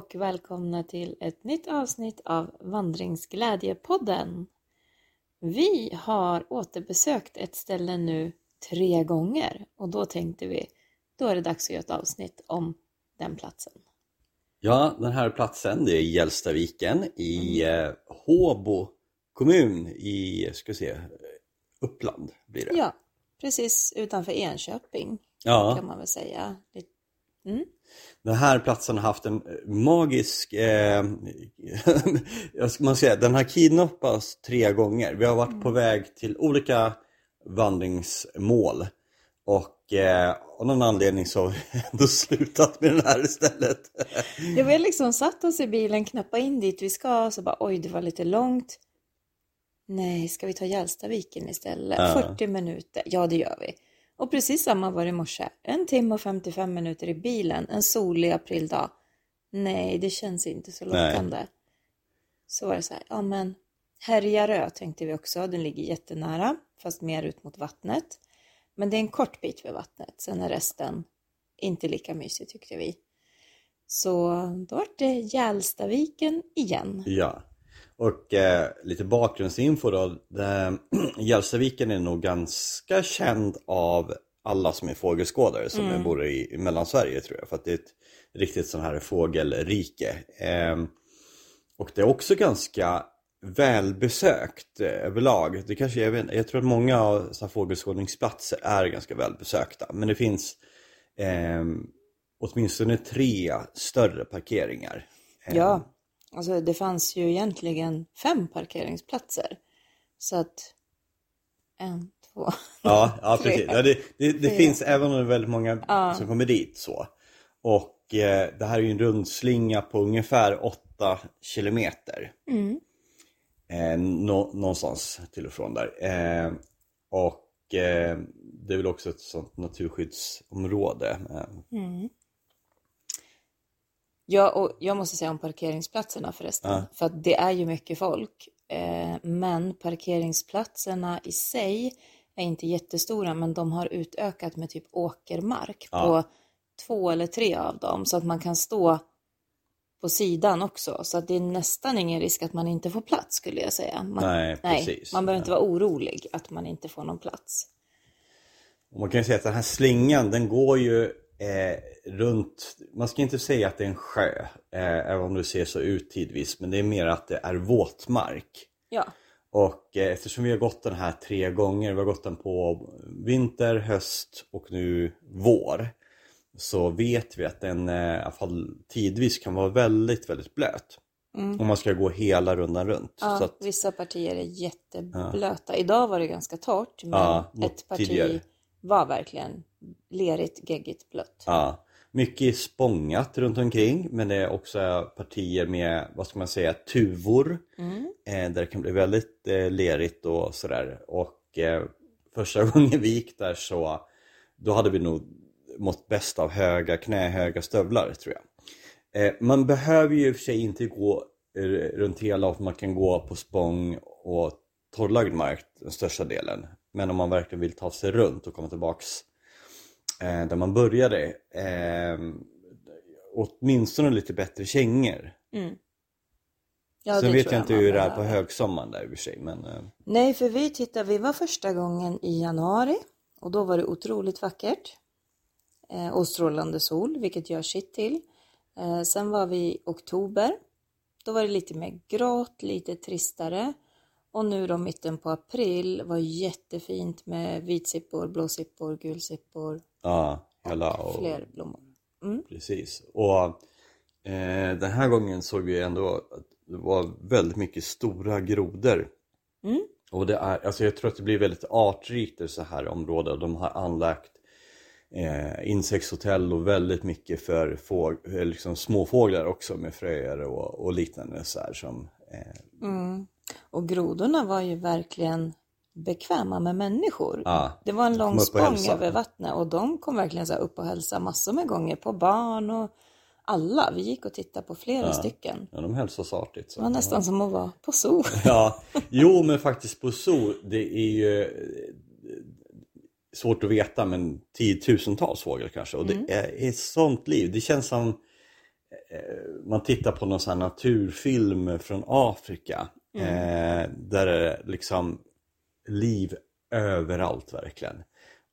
och välkomna till ett nytt avsnitt av Vandringsglädjepodden. Vi har återbesökt ett ställe nu tre gånger och då tänkte vi, då är det dags att göra ett avsnitt om den platsen. Ja, den här platsen det är Gällstaviken i eh, Håbo kommun i, ska se, Uppland blir det. Ja, precis utanför Enköping Ja. kan man väl säga. Mm. Den här platsen har haft en magisk, eh, jag ska man säga, den har kidnappats tre gånger. Vi har varit på väg till olika vandringsmål och eh, av någon anledning så har vi ändå slutat med den här istället. Ja, vi har liksom satt oss i bilen, knappat in dit vi ska, så bara oj, det var lite långt. Nej, ska vi ta Gällstaviken istället? Ja. 40 minuter, ja det gör vi. Och precis samma var det i morse. En timme och 55 minuter i bilen, en solig aprildag. Nej, det känns inte så Nej. lockande. Så var det så här, ja men Härjarö tänkte vi också, den ligger jättenära, fast mer ut mot vattnet. Men det är en kort bit vid vattnet, sen är resten inte lika mysig tyckte vi. Så då var det Gällstaviken igen. Ja, och eh, lite bakgrundsinfo då. Gällstaviken är nog ganska känd av alla som är fågelskådare som Mm. bor i, i Mellansverige tror jag. För att det är ett riktigt sån här fågelrike. Ehm, och det är också ganska välbesökt eh, överlag. Det kanske, jag, vet, jag tror att många av så fågelskådningsplatser är ganska välbesökta. Men det finns ehm, åtminstone tre större parkeringar. Ehm, Ja, alltså det fanns ju egentligen fem parkeringsplatser. Så att en, två, Ja, ja Tre. precis. Ja, det det, det finns även om det är väldigt många Ja. som kommer dit så. Och eh, det här är ju en rundslinga på ungefär 8 kilometer. Mm. Eh, nå, någonstans till och från där. Eh, och eh, det är väl också ett sånt naturskyddsområde. Eh, Mm. Ja, och jag måste säga om parkeringsplatserna förresten. Ja. För att det är ju mycket folk. Eh, men parkeringsplatserna i sig är inte jättestora, men de har utökat med typ åkermark Ja. på två eller tre av dem. Så att man kan stå på sidan också. Så att det är nästan ingen risk att man inte får plats skulle jag säga. Man, Nej, nej, precis. man behöver inte vara orolig att man inte får någon plats. Och man kan ju säga att den här slingan den går ju eh, runt, man ska inte säga att det är en sjö, eh, även om det ser så ut tidvis, men det är mer att det är våtmark. Ja, Och eh, eftersom vi har gått den här tre gånger, vi har gått den på vinter, höst och nu vår. Så vet vi att den eh, i alla fall tidvis kan vara väldigt, väldigt blöt. Om man ska gå hela rundan runt. Mm. ja Så att, vissa partier är jätteblöta. Idag var det ganska torrt, men Ja, ett parti tidigare. var verkligen lerigt, geggigt blött. ja, mycket spångat runt omkring men det är också partier med, vad ska man säga, tuvor. Mm. Eh, där det kan bli väldigt eh, lerigt och sådär. Och eh, första gången vi gick där så då hade vi nog mått bäst av höga, knähöga stövlar tror jag. Eh, man behöver ju i och för sig inte gå eh, runt hela, för man kan gå på spång och torrlagd mark den största delen. Men om man verkligen vill ta sig runt och komma tillbaks eh, där man började, eh, åtminstone lite bättre kängor. Mm. Ja, Sen vet tror jag inte hur det är på högsommaren där i och för sig, men eh, Nej, för vi tittade, vi var första gången i januari och då var det otroligt vackert. Eh, och strålande sol, vilket gör sitt till. Eh, sen var vi i oktober. Då var det lite mer grått, lite tristare. Och nu då mitten på april var jättefint med vitsippor, blåsippor, gulsippor, ja, hela och fler blommor. Mm. precis. Och eh, den här gången såg vi ändå att det var väldigt mycket stora grodor. Mm. Och det är, alltså jag tror att det blir väldigt artrikt i så här område och de har anlagt eh, insektshotell och väldigt mycket för fåg, eh, liksom småfåglar också med fröer och, och liknande så här som eh, Mm. Och grodorna var ju verkligen bekväma med människor. Ja, det var en lång spång hälsade. över vattnet och de kom verkligen så upp och hälsade massor med gånger på barn och alla. Vi gick och tittade på flera Ja. stycken. ja, de hälsas artigt. Så. Det var nästan som att vara på zoo. Ja, jo men faktiskt på zoo, det är ju eh, svårt att veta men tiotusentals fåglar kanske och det är, är sånt liv. Det känns som eh, man tittar på någon sån här naturfilm från Afrika eh, där det är liksom liv överallt verkligen.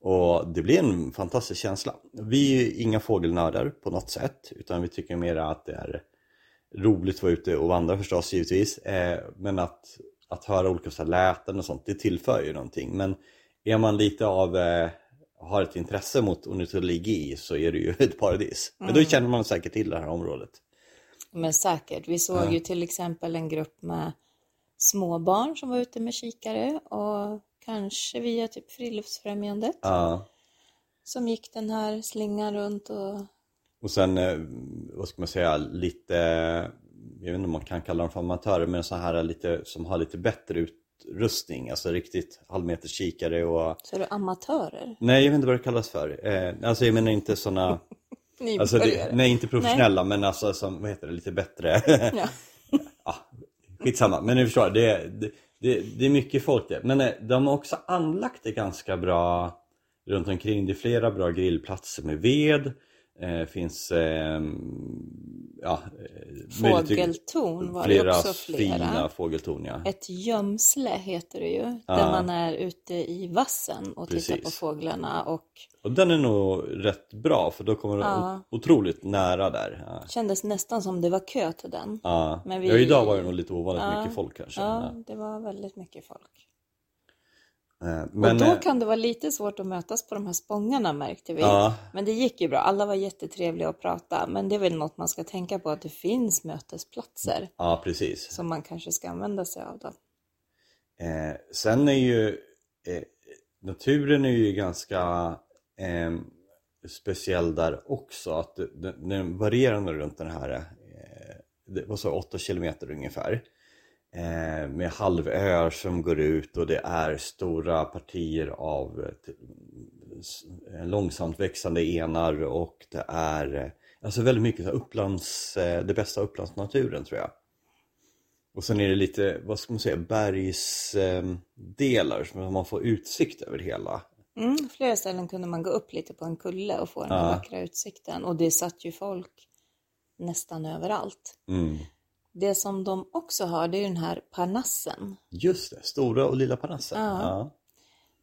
Och det blir en fantastisk känsla. Vi är inga fågelnördar på något sätt utan vi tycker mer att det är roligt att vara ute och vandra förstås givetvis. Eh, men att, att höra olika så här läten och sånt, det tillför ju någonting. Men är man lite av, eh, har ett intresse mot ornitologi så är det ju ett paradis. Men då känner man säkert till det här området. Men säkert. Vi såg ju till exempel en grupp med småbarn som var ute med kikare och kanske via typ Friluftsfrämjandet Ja. som gick den här slingan runt och Och sen, eh, vad ska man säga, lite, jag vet inte om man kan kalla dem för amatörer, men så här lite, som har lite bättre utrustning, alltså riktigt halvmeters kikare och så är det amatörer. Nej, jag vet inte vad det kallas för. Eh, alltså jag menar inte sådana, alltså det, nej inte professionella, men alltså som, vad heter det, lite bättre. Ja, skitsamma, men ni förstår, det, det, det, det är mycket folk det. Men eh, de har också anlagt det ganska bra runt omkring. Det är flera bra grillplatser med ved. Eh, finns eh, ja, Fågeltorn var det också flera. fina fågeltorn ja. Ett gömsle heter det ju, Ja. där man är ute i vassen och tittar på Precis. fåglarna och Och den är nog rätt bra för då kommer du Ja. otroligt nära där. Ja. kändes nästan som det var kö till den. Ja. Men vi- ja, idag var det nog lite ovanligt mycket folk kanske. Ja, det var väldigt mycket folk. Eh, Men, och då eh, kan det vara lite svårt att mötas på de här spångarna märkte vi. Ja. Men det gick ju bra, alla var jättetrevliga att prata. Men det är väl något man ska tänka på att det finns mötesplatser Ja, precis. som man kanske ska använda sig av då. Eh, sen är ju eh, naturen är ju ganska eh, speciell där också. Att den, den varierande runt den här, eh, det var så 8 kilometer ungefär. Eh, med halvöar som går ut och det är stora partier av eh, eh, långsamt växande enar och det är alltså väldigt mycket så upplands, det bästa upplandsnaturen tror jag. Och sen är det lite, vad ska man säga, bergsdelar som man får utsikt över hela. Mm, flera ställen kunde man gå upp lite på en kulle och få den här Ja. vackra utsikten. Och det satt ju folk nästan överallt. Mm. Det som de också har, det är den här parnassen. Just det, Stora och Lilla Parnassen. Ja.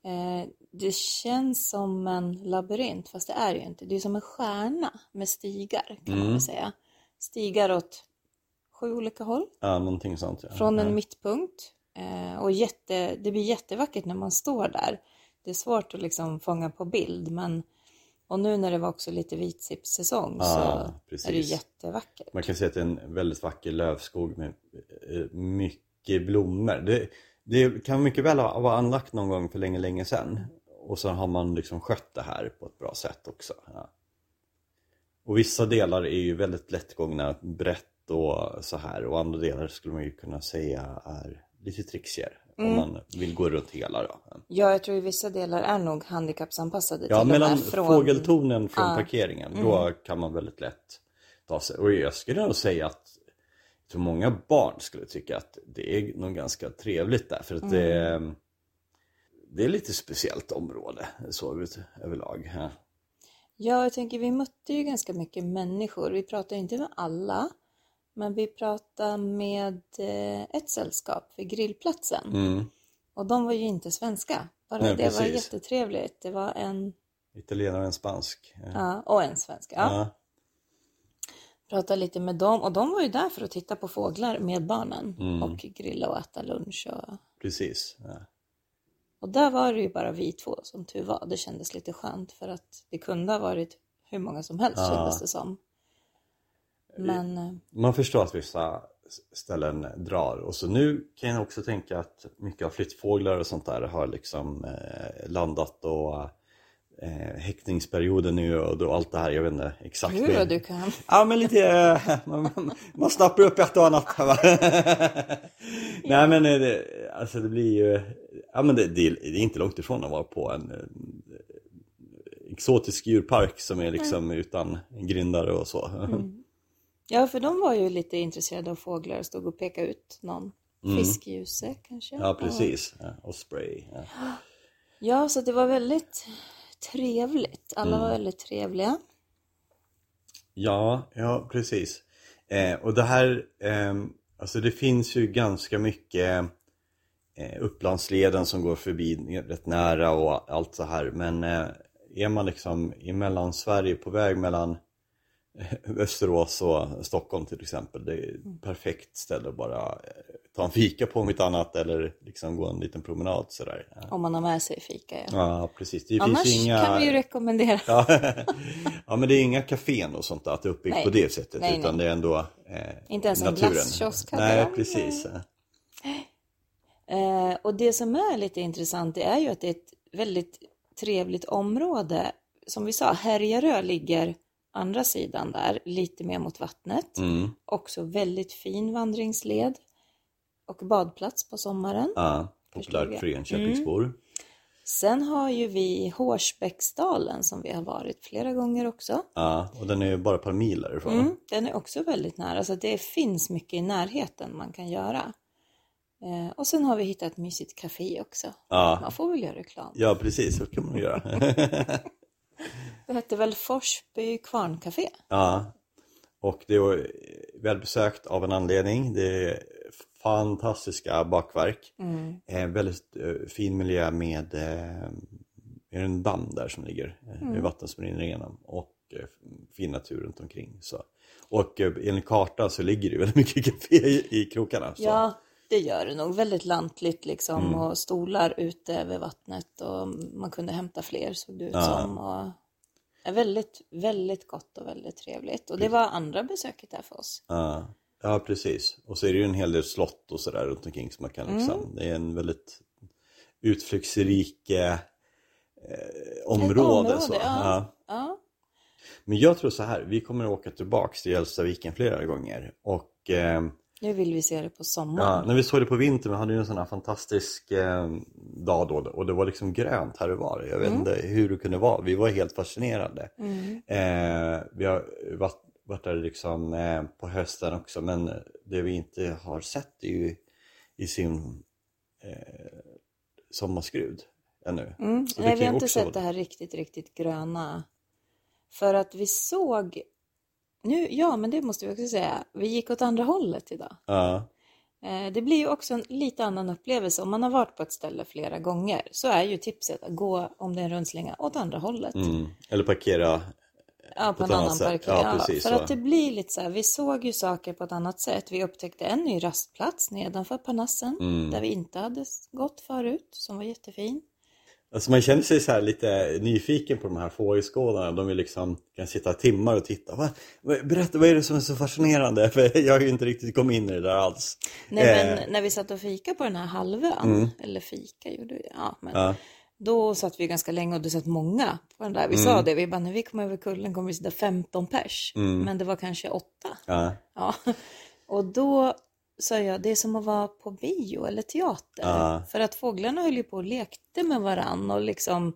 Ja. Eh, det känns som en labyrint, fast det är ju inte. Det är som en stjärna med stigar, kan man Mm. väl säga. Stigar åt sju olika håll. ja, någonting sånt. Ja. från en ja. mittpunkt. Eh, och jätte, det blir jättevackert när man står där. Det är svårt att liksom fånga på bild men och nu när det var också lite vitsippssäsong Ja, så precis. är det jättevackert. Man kan säga att det är en väldigt vacker lövskog med eh, mycket blommor. Det, det kan mycket väl ha vara anlagt någon gång för länge, länge sedan. Och så har man liksom skött det här på ett bra sätt också. Ja. Och vissa delar är ju väldigt lättgångna, brett och så här. Och andra delar skulle man ju kunna säga är lite trixigare. Mm. Om man vill gå runt hela då. Ja, jag tror i vissa delar är nog handikappsanpassade Ja, mellan från... fågeltornen från Ja. parkeringen, då kan man väldigt lätt ta sig. Och jag skulle nog säga att tror många barn skulle tycka att det är nog ganska trevligt där. För att det, är, det är lite speciellt område så ut- överlag. Ja. Ja, jag tänker vi mötte ju ganska mycket människor. Vi pratade inte med alla, men vi pratade med eh, ett sällskap vid grillplatsen. Mm. Och de var ju inte svenska. Bara Nej, det var precis. jättetrevligt. Det var en, Italienare och en spansk. Ja. och en svenska. Ja. Ja. Pratade lite med dem och de var ju där för att titta på fåglar med barnen Mm. och grilla och äta lunch. Och, precis. Ja. och där var det ju bara vi två som tur var. Det kändes lite skönt för att det kunde ha varit hur många som helst Ja. kändes det som. Men eh, Man förstår att vissa ställen drar och så nu kan jag också tänka att mycket av flyttfåglar och sånt där har liksom eh, landat och eh, häckningsperioden nu och då allt det här, jag vet inte exakt. hur vad du kan. Ja men lite, eh, man, man, man snappar upp ett och annat. va? Nej men eh, det, alltså det blir ju, ja men det, det, är- det är inte långt ifrån att vara på en eh, exotisk djurpark som är liksom utan grindar och så. Ja, för de var ju lite intresserade av fåglar och stod och pekade ut någon. Fiskljuse kanske. Ja precis, ja, och spray. Ja. Ja, så det var väldigt trevligt. Alla Mm. var väldigt trevliga. Ja, ja precis. Eh, och det här, eh, alltså det finns ju ganska mycket eh, Upplandsleden som går förbi rätt nära och allt så här. Men eh, är man liksom i Mellansverige på väg mellan Västerås och Stockholm till exempel. Det är ett perfekt ställe att bara eh, ta en fika på om inte annat eller liksom gå en liten promenad sådär. Om man har med sig fika ja. Ja precis. Det Annars finns inga... kan vi ju rekommendera. ja. ja men det är inga kafén och sånt där, att det är uppbyggt Nej. på det sättet. Nej, utan nej. det är ändå eh, Inte ens en naturen. glasskiosk hade Nej precis. Eh, och det som är lite intressant det är ju att det är ett väldigt trevligt område. Som vi sa, Härjarö ligger andra sidan där, lite mer mot vattnet. Mm. Också väldigt fin vandringsled och badplats på sommaren. Ja, populärt för Enköpingsbor. Sen har ju vi Hårsbäcksdalen som vi har varit flera gånger också. Ja, och den är ju bara ett par mil därifrån. Mm, den är också väldigt nära, så det finns mycket i närheten man kan göra. Eh, och sen har vi hittat ett mysigt café också. Ja. Man får väl göra reklam. ja, precis. Så kan man göra. Det hette väl Forsby kvarncafé? Ja, och det är välbesökt av en anledning. Det är fantastiska bakverk. Mm. Eh, väldigt eh, fin miljö med eh, en damm där som ligger. Eh, Mm. vatten som rinner igenom. Och eh, fin natur runt omkring. Så. Och eh, enligt kartan så ligger det väldigt mycket café i, i krokarna. Så. Ja, det gör det nog. Väldigt lantligt liksom Mm. och stolar ute vid vattnet och man kunde hämta fler såg det ut Ja. som. Och... är Väldigt, väldigt gott och väldigt trevligt. Och det var andra besöket där för oss. Ja, ja, precis. Och så är det ju en hel del slott och sådär runt omkring som man kan liksom, Mm. det är en väldigt utflyktsrik eh, område. område, så. ja. Ja. Ja, Men jag tror så här, vi kommer att åka tillbaks till Hjälstaviken flera gånger. Och eh, nu vill vi se det på ja, sommaren. när vi såg det på vintern, vi hade ju en sån här fantastisk eh, dag då och det var liksom grönt här och var. Jag vet Mm. inte hur det kunde vara, vi var helt fascinerade. Mm. Eh, vi har varit, varit där liksom eh, på hösten också men det vi inte har sett är ju i sin eh, sommarskrud ännu. Mm. Nej, vi har inte sett det här riktigt, riktigt gröna. För att vi såg, nu, ja men det måste vi också säga, vi gick åt andra hållet idag. Ja, Eh, Det blir ju också en lite annan upplevelse. Om man har varit på ett ställe flera gånger så är ju tipset att gå, om det är en rundslinga, åt andra hållet. mm. Eller parkera. Ja, på ett en annan parkering. Ja, precis för så. att det blir lite så här, vi såg ju saker på ett annat sätt. Vi upptäckte en ny rastplats nedanför Parnassen Mm. där vi inte hade gått förut, som var jättefin. Alltså man känner sig så lite nyfiken på de här fågelskådarna. De vill liksom, kan sitta timmar och titta. Va? Berätta, vad är det som är så fascinerande? För jag har ju inte riktigt kommit in i det där alls. Nej, Eh. men när vi satt och fika på den här halvön, eller fika gjorde vi, ja, men Ja, då satt vi ganska länge och det satt många på den där. Vi Mm. sa det, vi bara när vi kommer över kullen kommer vi sitta 15 pers, men det var kanske åtta. ja, Ja. Och då sa jag, det är som att vara på bio eller teater. Ja. För att fåglarna höll ju på och lekte med varann och liksom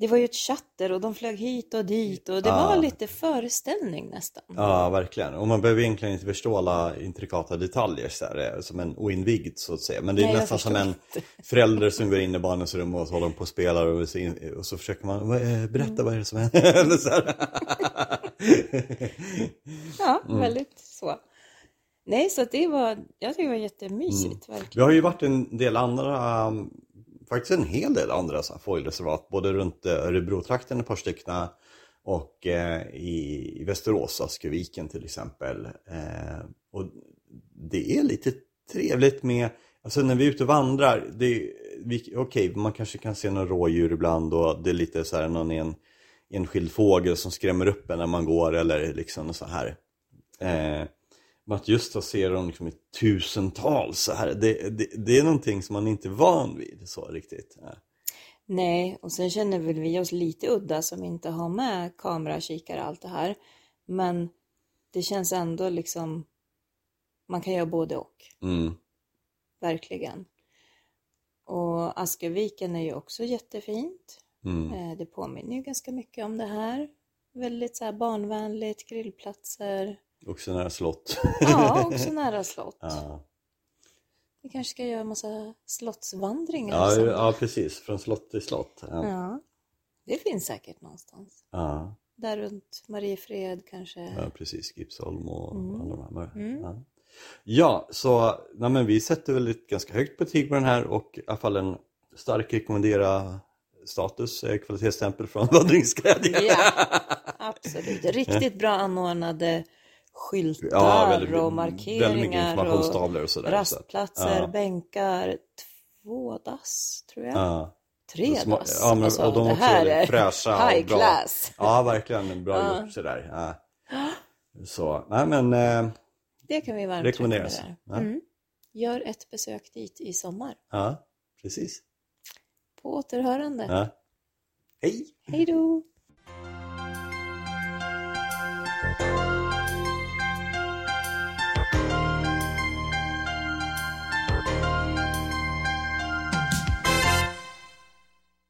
det var ju ett chatter och de flög hit och dit och det Ja. var lite föreställning nästan. ja, verkligen. Och man behöver egentligen inte förstå alla intrikata detaljer så här, eh, som en oinvigd så att säga. Men det är Nej, nästan som en förälder som går in i barnens rum och så håller de på och spelar och så, in, och så försöker man, "Vad, eh, berätta vad är det som händer? Ja, Mm. väldigt så. Nej, så det var, jag tycker det var jättemysigt Mm. Vi har ju varit en del andra, um, faktiskt en hel del andra fågelreservat, både runt eh, Örebrotrakten ett par stycken och eh, i, Västerås, Askeviken till exempel. Eh, och det är lite trevligt med, alltså när vi är ute och vandrar, det, okej man kanske kan se några rådjur ibland och det är lite så här någon en, enskild fågel som skrämmer upp en när man går eller liksom så här. Eh, men att just att se dem liksom i tusentals så här, det, det, det är någonting som man inte är van vid så riktigt. Ja. Nej, och sen känner väl vi oss lite udda som inte har med kamera, kikare, allt det här. Men det känns ändå liksom, man kan göra både och. Mm, Verkligen. Och Askeviken är ju också jättefint. mm, Eh, Det påminner ju ganska mycket om det här. Väldigt så här barnvänligt, grillplatser. Också nära slott. Ja, också nära slott. ja. Vi kanske ska göra en massa slottsvandringar Ja, sen. ja, precis. Från slott till slott. Ja. ja. Det finns säkert någonstans. Ja. där runt Mariefred kanske. Ja, precis. Gipsholm och Mm. alla de här. Mm. Ja. ja, så nej, men vi sätter väl ett ganska högt betyg på den här och i alla fall en stark rekommendera status, eh, kvalitetsstämpel från Vandringsglädje. Ja, absolut. Riktigt bra anordnade skyltar Ja, väldigt, och väldigt mycket markeringar och informationstavlor och sådär. rastplatser, ja. bänkar, två dass tror jag. Ja. Tre Små- dass. ja, men, Alltså, och de det också här väldigt är fräscha och high bra. class. Ja, verkligen bra Ja. gjort sådär. Ja. Så, nej men eh, Det kan vi varmt Rekommenderas. Mm. Gör ett besök dit i sommar. ja, precis. På återhörande. Hej! Hej då!